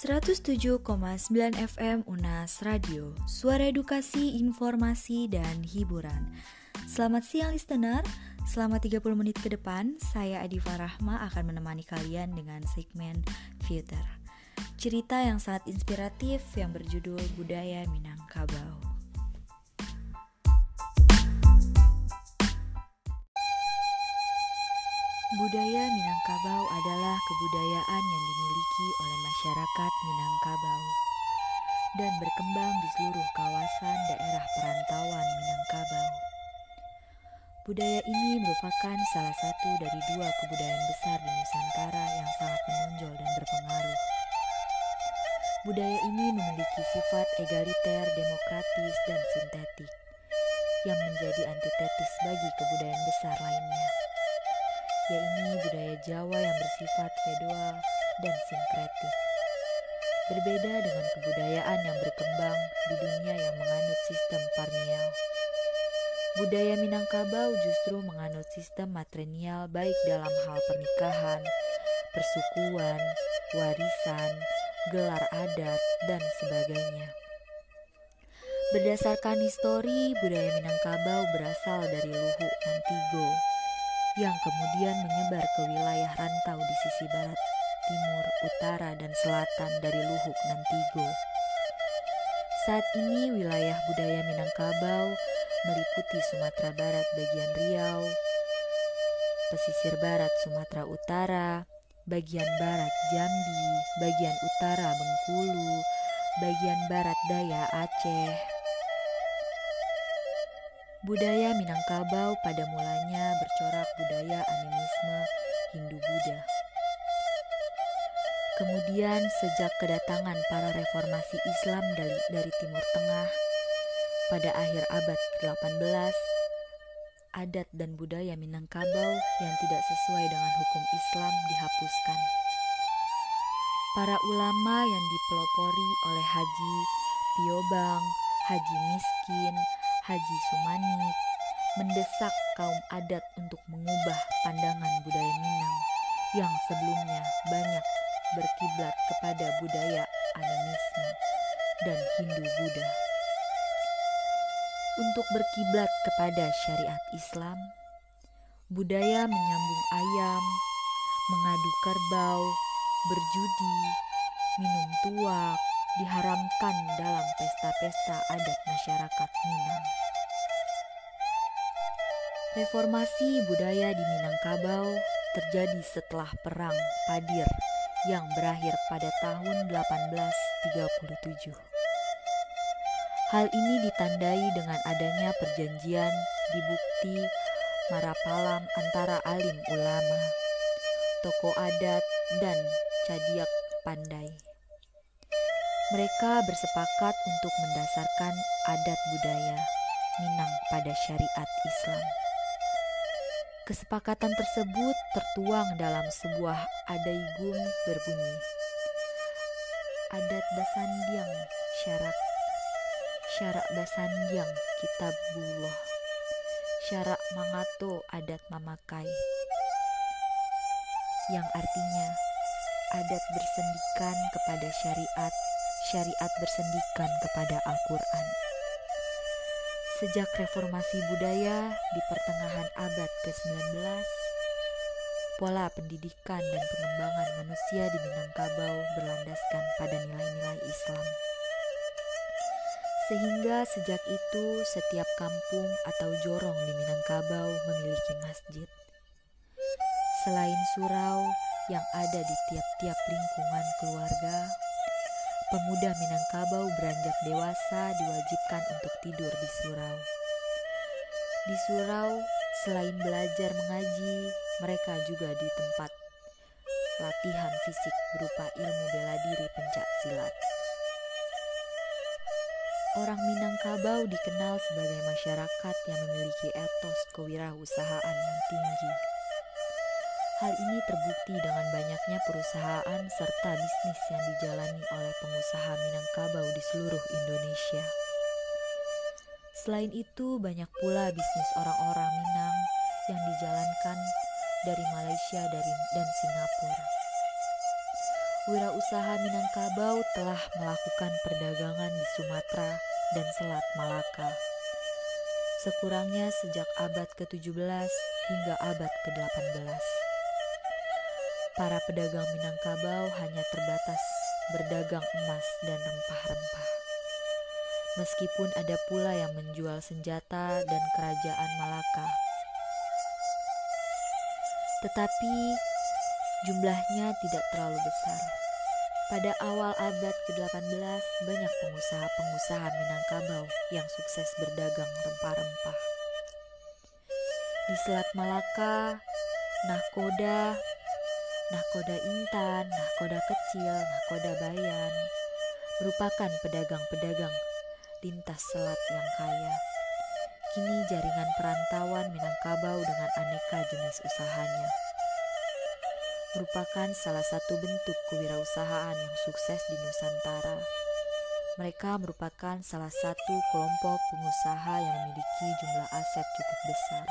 107,9 FM Unas Radio, suara edukasi, informasi, dan hiburan. Selamat siang listener, selama 30 menit ke depan, saya Adifa Rahma akan menemani kalian dengan segmen Future. Cerita yang sangat inspiratif yang berjudul Budaya Minangkabau. Budaya Minangkabau adalah kebudayaan yang dimiliki oleh masyarakat Minangkabau dan berkembang di seluruh kawasan daerah perantauan Minangkabau. Budaya ini merupakan salah satu dari dua kebudayaan besar di Nusantara yang sangat menonjol dan berpengaruh. Budaya ini memiliki sifat egaliter, demokratis, dan sintetik yang menjadi antitetis bagi kebudayaan besar lainnya yaitu budaya Jawa yang bersifat feodal dan sinkretik. Berbeda dengan kebudayaan yang berkembang di dunia yang menganut sistem parnial. Budaya Minangkabau justru menganut sistem matrinial baik dalam hal pernikahan, persukuan, warisan, gelar adat, dan sebagainya. Berdasarkan histori, budaya Minangkabau berasal dari Luhu Nantigo, yang kemudian menyebar ke wilayah rantau di sisi barat, timur, utara, dan selatan dari Luhuk Nantigo. Saat ini wilayah budaya Minangkabau meliputi Sumatera Barat bagian Riau, pesisir barat Sumatera Utara, bagian barat Jambi, bagian utara Bengkulu, bagian barat daya Aceh, Budaya Minangkabau pada mulanya bercorak budaya animisme Hindu-Buddha. Kemudian sejak kedatangan para reformasi Islam dari, dari Timur Tengah pada akhir abad ke-18, adat dan budaya Minangkabau yang tidak sesuai dengan hukum Islam dihapuskan. Para ulama yang dipelopori oleh Haji Piobang, Haji Miskin, Haji Sumanik mendesak kaum adat untuk mengubah pandangan budaya Minang yang sebelumnya banyak berkiblat kepada budaya animisme dan Hindu-Buddha. Untuk berkiblat kepada syariat Islam, budaya menyambung ayam, mengadu kerbau, berjudi, minum tuak, diharamkan dalam pesta-pesta adat masyarakat Minang. Reformasi budaya di Minangkabau terjadi setelah Perang Padir yang berakhir pada tahun 1837. Hal ini ditandai dengan adanya perjanjian di Bukti Marapalam antara alim ulama, tokoh adat, dan cadiak pandai. Mereka bersepakat untuk mendasarkan adat budaya Minang pada syariat Islam. Kesepakatan tersebut tertuang dalam sebuah adaigum berbunyi Adat Basandiang Syarak Syarak Basandiang Kitabullah Syarak Mangato Adat Mamakai yang artinya adat bersendikan kepada syariat syariat bersendikan kepada Al-Quran. Sejak reformasi budaya di pertengahan abad ke-19, pola pendidikan dan pengembangan manusia di Minangkabau berlandaskan pada nilai-nilai Islam. Sehingga sejak itu setiap kampung atau jorong di Minangkabau memiliki masjid. Selain surau yang ada di tiap-tiap lingkungan keluarga, Pemuda Minangkabau beranjak dewasa diwajibkan untuk tidur di surau. Di surau, selain belajar mengaji, mereka juga di tempat latihan fisik berupa ilmu bela diri pencak silat. Orang Minangkabau dikenal sebagai masyarakat yang memiliki etos kewirausahaan yang tinggi. Hal ini terbukti dengan banyaknya perusahaan serta bisnis yang dijalani oleh pengusaha Minangkabau di seluruh Indonesia. Selain itu, banyak pula bisnis orang-orang Minang yang dijalankan dari Malaysia dan Singapura. wirausaha Minangkabau telah melakukan perdagangan di Sumatera dan Selat Malaka. Sekurangnya sejak abad ke-17 hingga abad ke-18. Para pedagang Minangkabau hanya terbatas berdagang emas dan rempah-rempah. Meskipun ada pula yang menjual senjata dan kerajaan Malaka. Tetapi jumlahnya tidak terlalu besar. Pada awal abad ke-18, banyak pengusaha-pengusaha Minangkabau yang sukses berdagang rempah-rempah. Di Selat Malaka, nahkoda, nahkoda intan, nahkoda kecil, nahkoda bayan, merupakan pedagang-pedagang lintas selat yang kaya. Kini jaringan perantauan Minangkabau dengan aneka jenis usahanya merupakan salah satu bentuk kewirausahaan yang sukses di Nusantara. Mereka merupakan salah satu kelompok pengusaha yang memiliki jumlah aset cukup besar.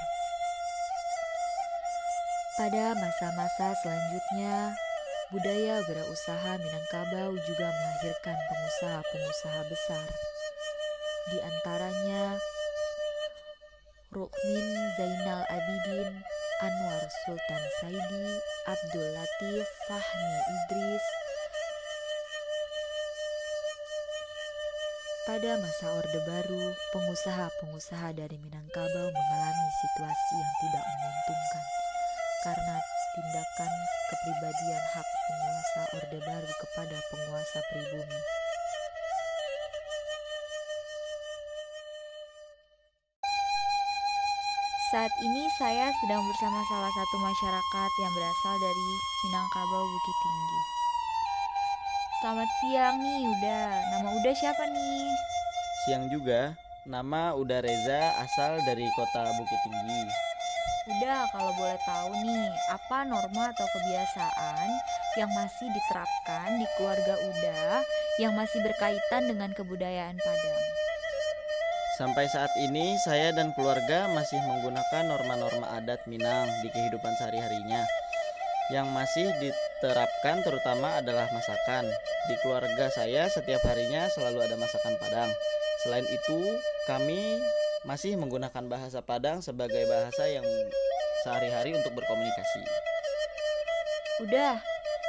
Pada masa-masa selanjutnya, budaya wirausaha Minangkabau juga melahirkan pengusaha-pengusaha besar. Di antaranya Rukmin Zainal Abidin, Anwar Sultan Saidi, Abdul Latif Fahmi Idris. Pada masa Orde Baru, pengusaha-pengusaha dari Minangkabau mengalami situasi yang tidak menguntungkan karena tindakan kepribadian hak penguasa Orde Baru kepada penguasa pribumi. Saat ini saya sedang bersama salah satu masyarakat yang berasal dari Minangkabau Bukit Tinggi. Selamat siang nih Uda. Nama Uda siapa nih? Siang juga. Nama Uda Reza asal dari kota Bukit Tinggi. Udah, kalau boleh tahu nih, apa norma atau kebiasaan yang masih diterapkan di keluarga Uda yang masih berkaitan dengan kebudayaan Padang? Sampai saat ini saya dan keluarga masih menggunakan norma-norma adat Minang di kehidupan sehari-harinya. Yang masih diterapkan terutama adalah masakan. Di keluarga saya setiap harinya selalu ada masakan Padang. Selain itu, kami masih menggunakan bahasa Padang sebagai bahasa yang sehari-hari untuk berkomunikasi. Udah,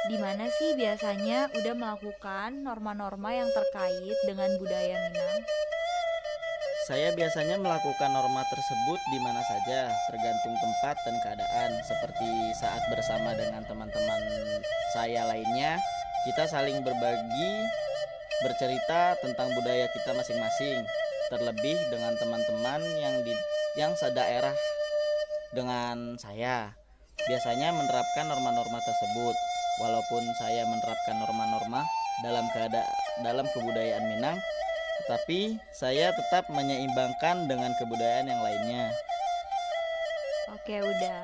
di mana sih biasanya udah melakukan norma-norma yang terkait dengan budaya Minang? Saya biasanya melakukan norma tersebut di mana saja, tergantung tempat dan keadaan. Seperti saat bersama dengan teman-teman saya lainnya, kita saling berbagi, bercerita tentang budaya kita masing-masing. Terlebih dengan teman-teman yang di yang sedaerah dengan saya. Biasanya menerapkan norma-norma tersebut. Walaupun saya menerapkan norma-norma dalam keadaan dalam kebudayaan Minang, tetapi saya tetap menyeimbangkan dengan kebudayaan yang lainnya. Oke, udah.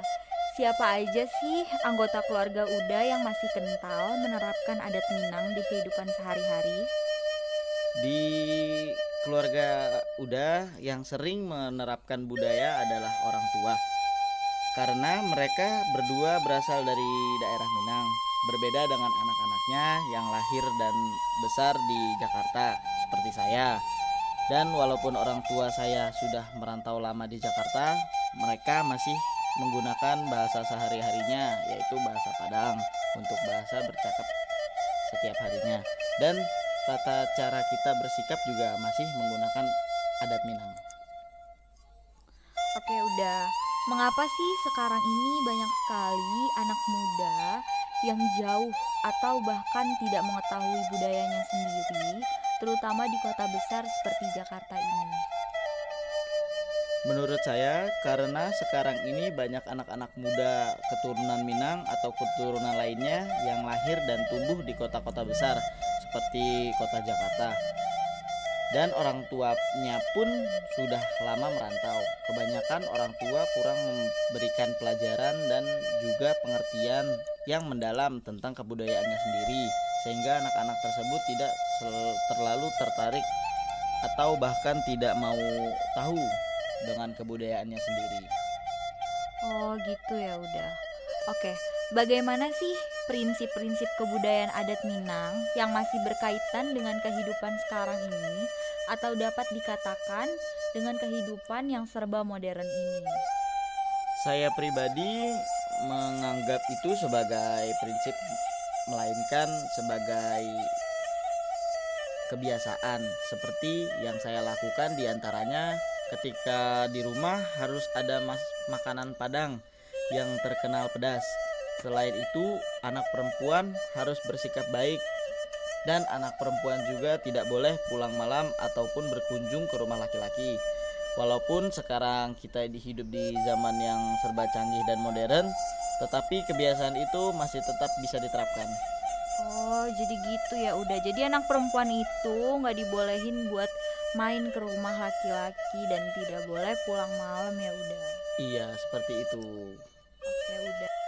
Siapa aja sih anggota keluarga Uda yang masih kental menerapkan adat Minang di kehidupan sehari-hari? Di keluarga Uda yang sering menerapkan budaya adalah orang tua. Karena mereka berdua berasal dari daerah Minang, berbeda dengan anak-anaknya yang lahir dan besar di Jakarta seperti saya. Dan walaupun orang tua saya sudah merantau lama di Jakarta, mereka masih menggunakan bahasa sehari-harinya yaitu bahasa Padang untuk bahasa bercakap setiap harinya. Dan tata cara kita bersikap juga masih menggunakan adat Minang. Oke, udah. Mengapa sih sekarang ini banyak sekali anak muda yang jauh atau bahkan tidak mengetahui budayanya sendiri terutama di kota besar seperti Jakarta ini? Menurut saya, karena sekarang ini banyak anak-anak muda keturunan Minang atau keturunan lainnya yang lahir dan tumbuh di kota-kota besar seperti kota Jakarta. Dan orang tuanya pun sudah lama merantau. Kebanyakan orang tua kurang memberikan pelajaran dan juga pengertian yang mendalam tentang kebudayaannya sendiri sehingga anak-anak tersebut tidak terlalu tertarik atau bahkan tidak mau tahu dengan kebudayaannya sendiri. Oh gitu ya udah. Oke, bagaimana sih prinsip-prinsip kebudayaan adat Minang yang masih berkaitan dengan kehidupan sekarang ini atau dapat dikatakan dengan kehidupan yang serba modern ini? Saya pribadi menganggap itu sebagai prinsip melainkan sebagai kebiasaan seperti yang saya lakukan di antaranya ketika di rumah harus ada mas makanan padang yang terkenal pedas selain itu anak perempuan harus bersikap baik dan anak perempuan juga tidak boleh pulang malam ataupun berkunjung ke rumah laki-laki walaupun sekarang kita hidup di zaman yang serba canggih dan modern tetapi kebiasaan itu masih tetap bisa diterapkan Oh, jadi gitu ya udah. Jadi anak perempuan itu nggak dibolehin buat main ke rumah laki-laki dan tidak boleh pulang malam ya udah. Iya, seperti itu. Oke, udah.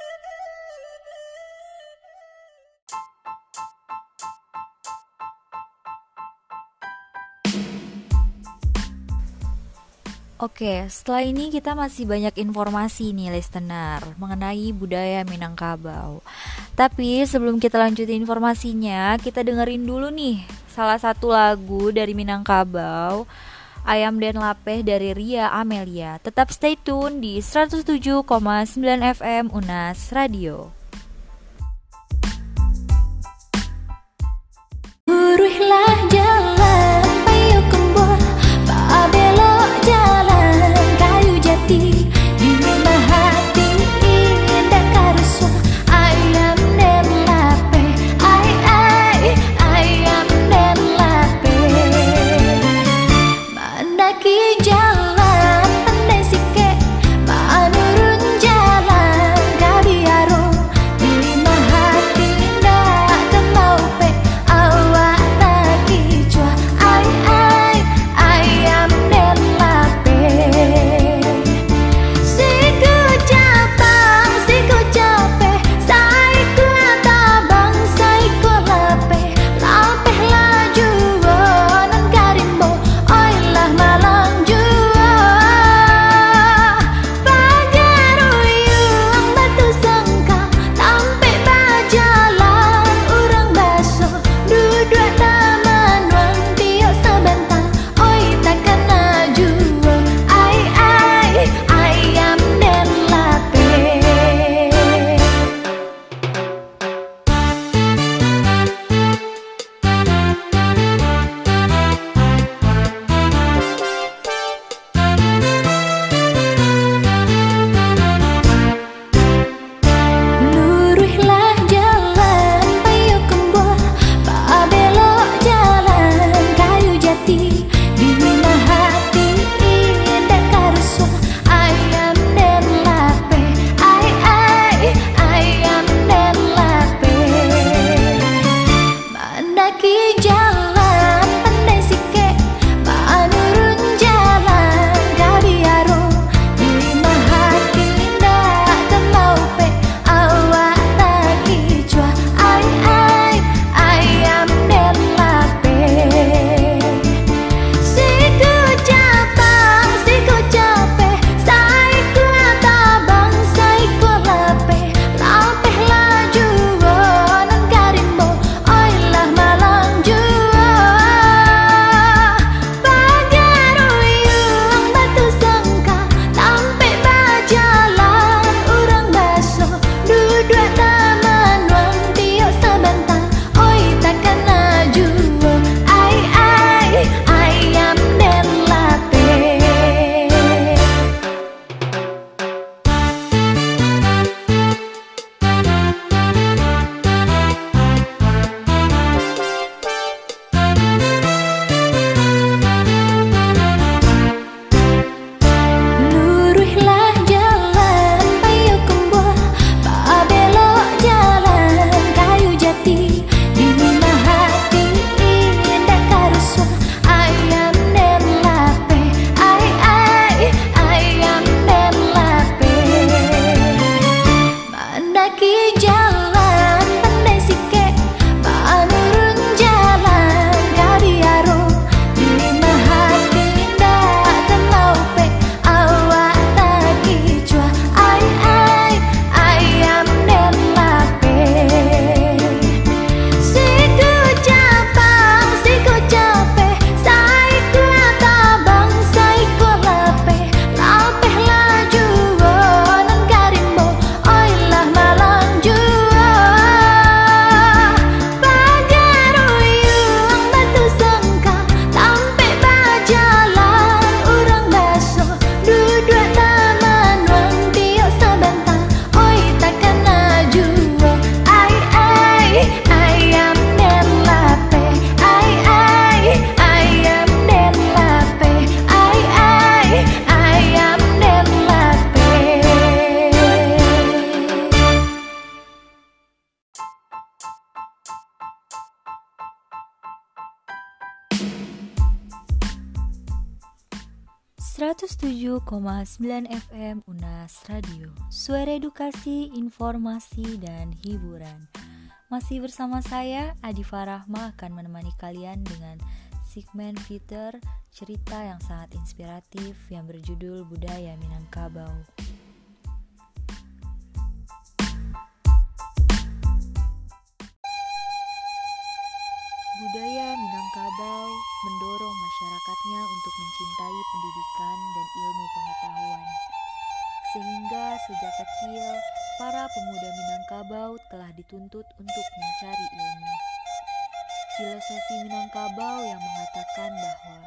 Oke, setelah ini kita masih banyak informasi nih listener mengenai budaya Minangkabau. Tapi sebelum kita lanjutin informasinya, kita dengerin dulu nih salah satu lagu dari Minangkabau, Ayam dan Lapeh dari Ria Amelia. Tetap stay tune di 107,9 FM Unas Radio. Buruhlah 107,9 FM UNAS Radio. Suara edukasi, informasi, dan hiburan. Masih bersama saya, Adi Farahma akan menemani kalian dengan segmen Peter Cerita yang sangat inspiratif yang berjudul Budaya Minangkabau Budaya Minangkabau mendorong masyarakatnya untuk mencintai pendidikan dan ilmu pengetahuan. Sehingga sejak kecil, para pemuda Minangkabau telah dituntut untuk mencari ilmu. Filosofi Minangkabau yang mengatakan bahwa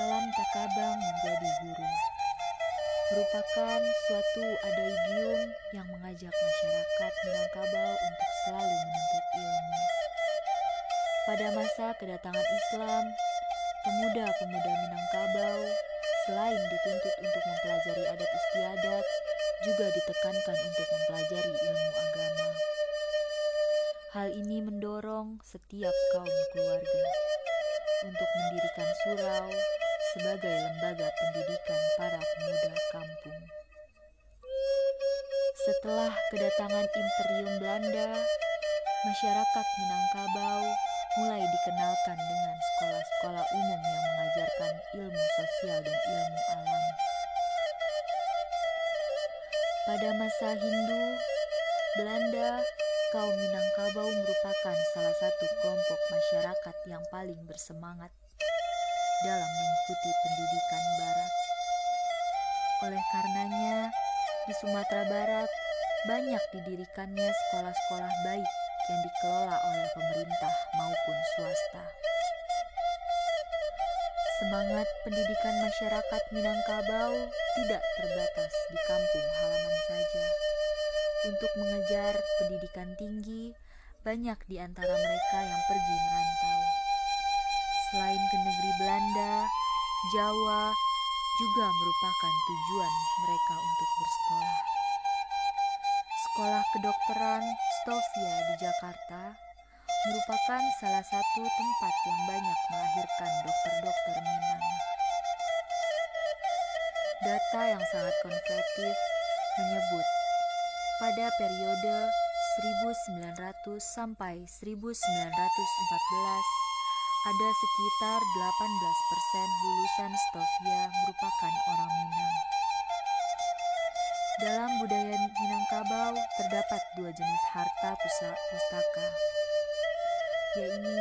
alam takabang menjadi guru merupakan suatu adaigium yang mengajak masyarakat Minangkabau untuk selalu menuntut ilmu. Pada masa kedatangan Islam, pemuda-pemuda Minangkabau selain dituntut untuk mempelajari adat istiadat, juga ditekankan untuk mempelajari ilmu agama. Hal ini mendorong setiap kaum keluarga untuk mendirikan surau sebagai lembaga pendidikan para pemuda kampung. Setelah kedatangan Imperium Belanda, masyarakat Minangkabau mulai dikenalkan dengan sekolah-sekolah umum yang mengajarkan ilmu sosial dan ilmu alam. Pada masa Hindu, Belanda, kaum Minangkabau merupakan salah satu kelompok masyarakat yang paling bersemangat dalam mengikuti pendidikan barat. Oleh karenanya, di Sumatera Barat banyak didirikannya sekolah-sekolah baik yang dikelola oleh pemerintah maupun swasta. Semangat pendidikan masyarakat Minangkabau tidak terbatas di kampung halaman saja. Untuk mengejar pendidikan tinggi, banyak di antara mereka yang pergi merantau. Selain ke negeri Belanda, Jawa juga merupakan tujuan mereka untuk bersekolah. Sekolah kedokteran Stovia di Jakarta merupakan salah satu tempat yang banyak melahirkan dokter-dokter Minang. Data yang sangat konvertif menyebut pada periode 1900 sampai 1914 ada sekitar 18% lulusan Stovia merupakan orang Minang. Dalam budaya Minangkabau terdapat dua jenis harta pustaka, yaitu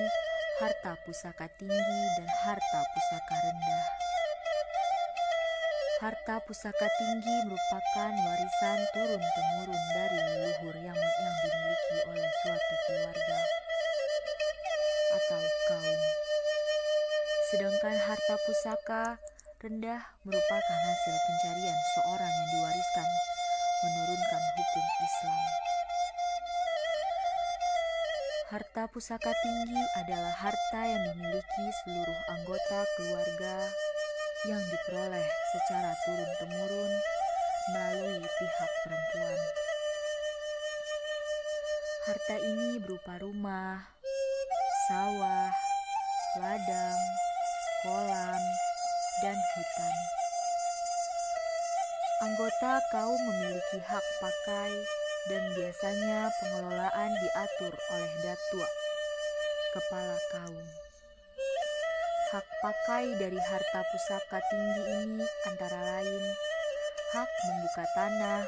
harta pusaka tinggi dan harta pusaka rendah. Harta pusaka tinggi merupakan warisan turun-temurun dari leluhur yang, yang dimiliki oleh suatu keluarga atau kaum. Sedangkan harta pusaka rendah merupakan hasil pencarian seorang Harta pusaka tinggi adalah harta yang dimiliki seluruh anggota keluarga yang diperoleh secara turun-temurun melalui pihak perempuan. Harta ini berupa rumah, sawah, ladang, kolam, dan hutan. Anggota kaum memiliki hak pakai dan biasanya pengelolaan diatur oleh datua, kepala kaum. Hak pakai dari harta pusaka tinggi ini antara lain hak membuka tanah,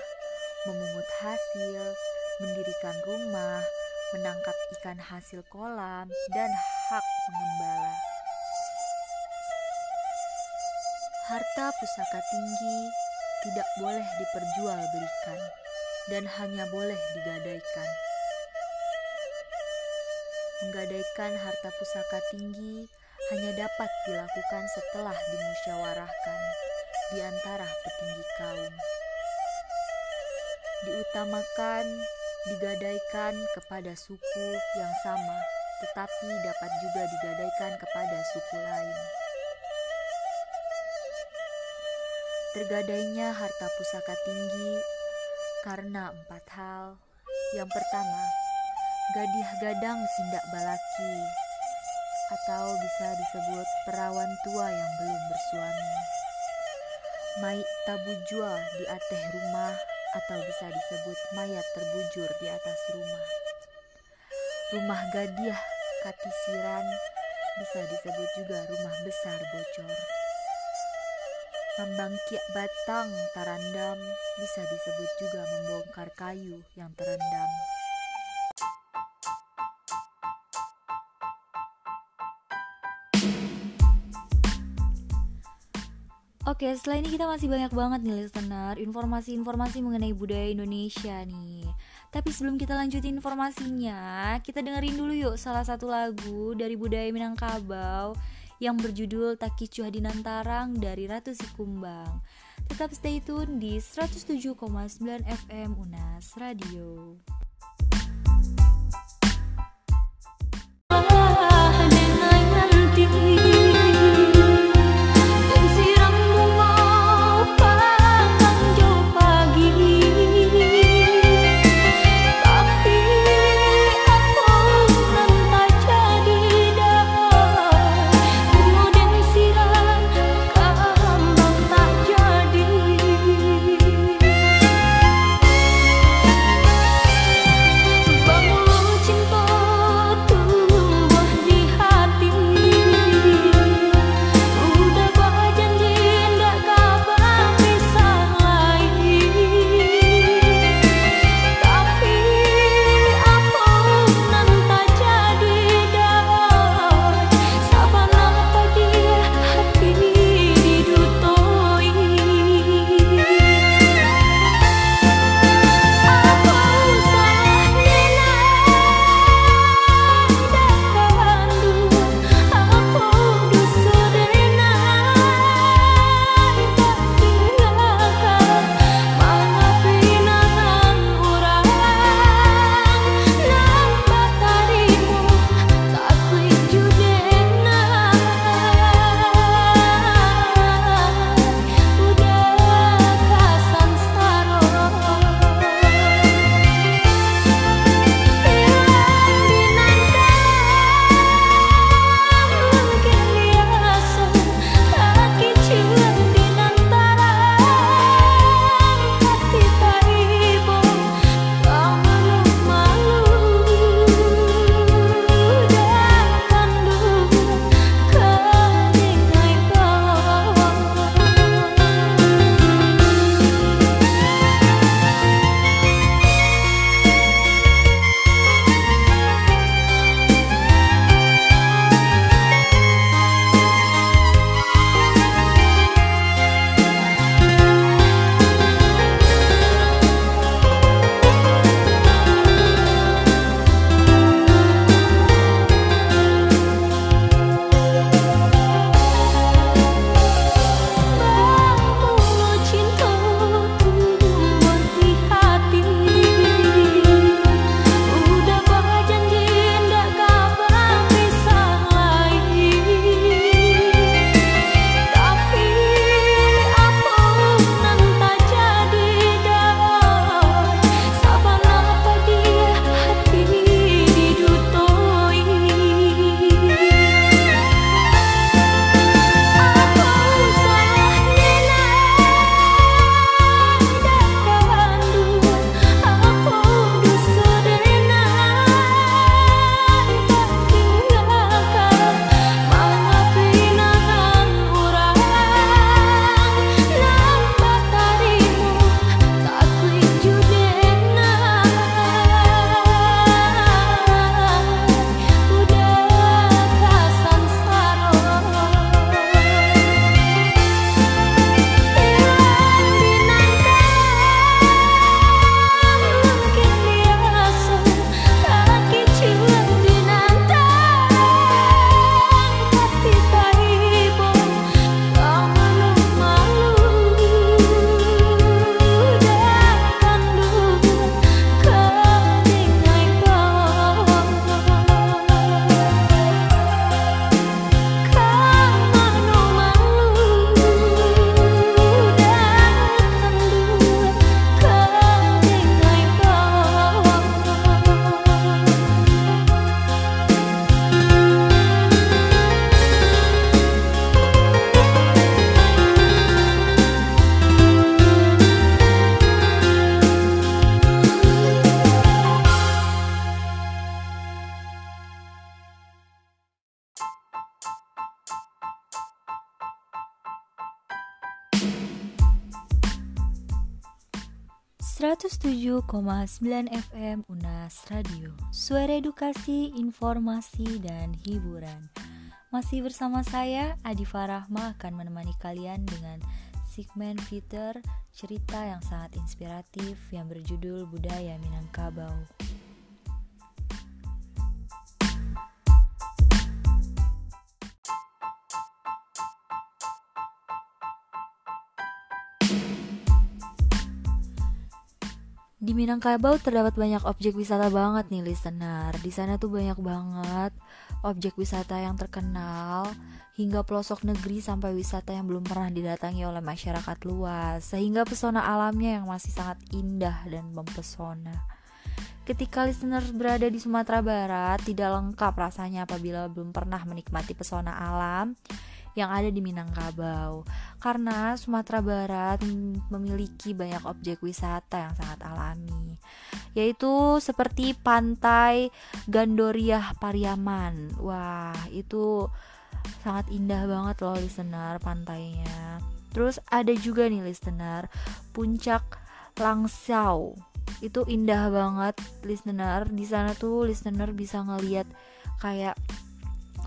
memungut hasil, mendirikan rumah, menangkap ikan hasil kolam, dan hak mengembala. Harta pusaka tinggi tidak boleh diperjualbelikan dan hanya boleh digadaikan. Menggadaikan harta pusaka tinggi hanya dapat dilakukan setelah dimusyawarahkan di antara petinggi kaum. Diutamakan digadaikan kepada suku yang sama, tetapi dapat juga digadaikan kepada suku lain. Tergadainya harta pusaka tinggi karena empat hal. Yang pertama, gadih gadang tindak balaki atau bisa disebut perawan tua yang belum bersuami. Mai tabujua di ateh rumah atau bisa disebut mayat terbujur di atas rumah. Rumah gadiah katisiran bisa disebut juga rumah besar bocor. Membangkiak batang tarandam bisa disebut juga membongkar kayu yang terendam. Oke, setelah ini kita masih banyak banget nih listener informasi-informasi mengenai budaya Indonesia nih. Tapi sebelum kita lanjutin informasinya, kita dengerin dulu yuk salah satu lagu dari budaya Minangkabau yang berjudul Takicu Hadinantarang dari Ratu Sikumbang. Tetap stay tune di 107,9 FM Unas Radio. 107,9 FM Unas Radio. Suara edukasi, informasi, dan hiburan. Masih bersama saya, Adi Farahma akan menemani kalian dengan segmen fitur cerita yang sangat inspiratif yang berjudul Budaya Minangkabau Di Minangkabau terdapat banyak objek wisata banget nih listener. Di sana tuh banyak banget objek wisata yang terkenal hingga pelosok negeri sampai wisata yang belum pernah didatangi oleh masyarakat luas sehingga pesona alamnya yang masih sangat indah dan mempesona. Ketika listener berada di Sumatera Barat, tidak lengkap rasanya apabila belum pernah menikmati pesona alam yang ada di Minangkabau. Karena Sumatera Barat memiliki banyak objek wisata yang sangat alami yaitu seperti pantai Gandoriah Pariaman. Wah itu sangat indah banget loh listener pantainya. Terus ada juga nih listener puncak Langsau. Itu indah banget listener. Di sana tuh listener bisa ngeliat kayak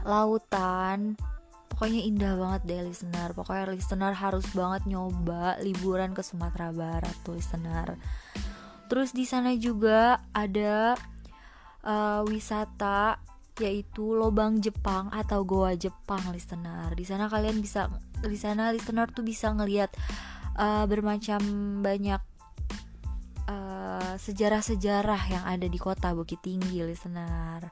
lautan pokoknya indah banget deh listener. Pokoknya listener harus banget nyoba liburan ke Sumatera Barat tuh listener. Terus di sana juga ada uh, wisata yaitu lobang Jepang atau goa Jepang listener. Di sana kalian bisa di sana listener tuh bisa ngelihat uh, bermacam banyak uh, sejarah-sejarah yang ada di kota Bukit Tinggi listener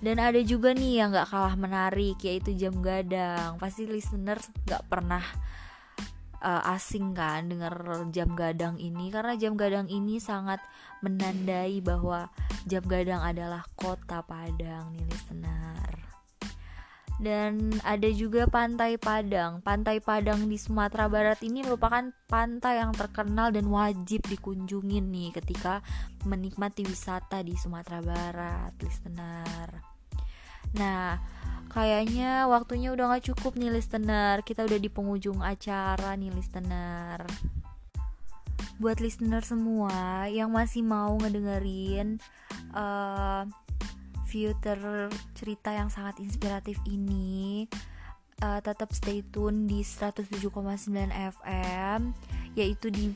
dan ada juga nih yang gak kalah menarik yaitu jam gadang pasti listener gak pernah uh, asing kan dengar jam gadang ini karena jam gadang ini sangat menandai bahwa jam gadang adalah kota Padang nih listener dan ada juga Pantai Padang. Pantai Padang di Sumatera Barat ini merupakan pantai yang terkenal dan wajib dikunjungi nih ketika menikmati wisata di Sumatera Barat, listener. Nah, kayaknya waktunya udah gak cukup nih listener. Kita udah di penghujung acara nih listener. Buat listener semua yang masih mau ngedengerin uh, filter cerita yang sangat inspiratif ini, uh, tetap stay tune di 107,9 FM, yaitu di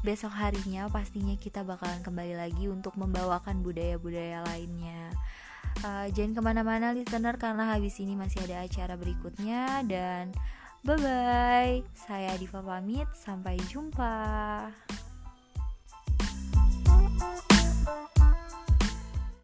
besok harinya pastinya kita bakalan kembali lagi untuk membawakan budaya-budaya lainnya uh, jangan ke mana-mana listener karena habis ini masih ada acara berikutnya. Dan bye bye saya Diva pamit. Sampai jumpa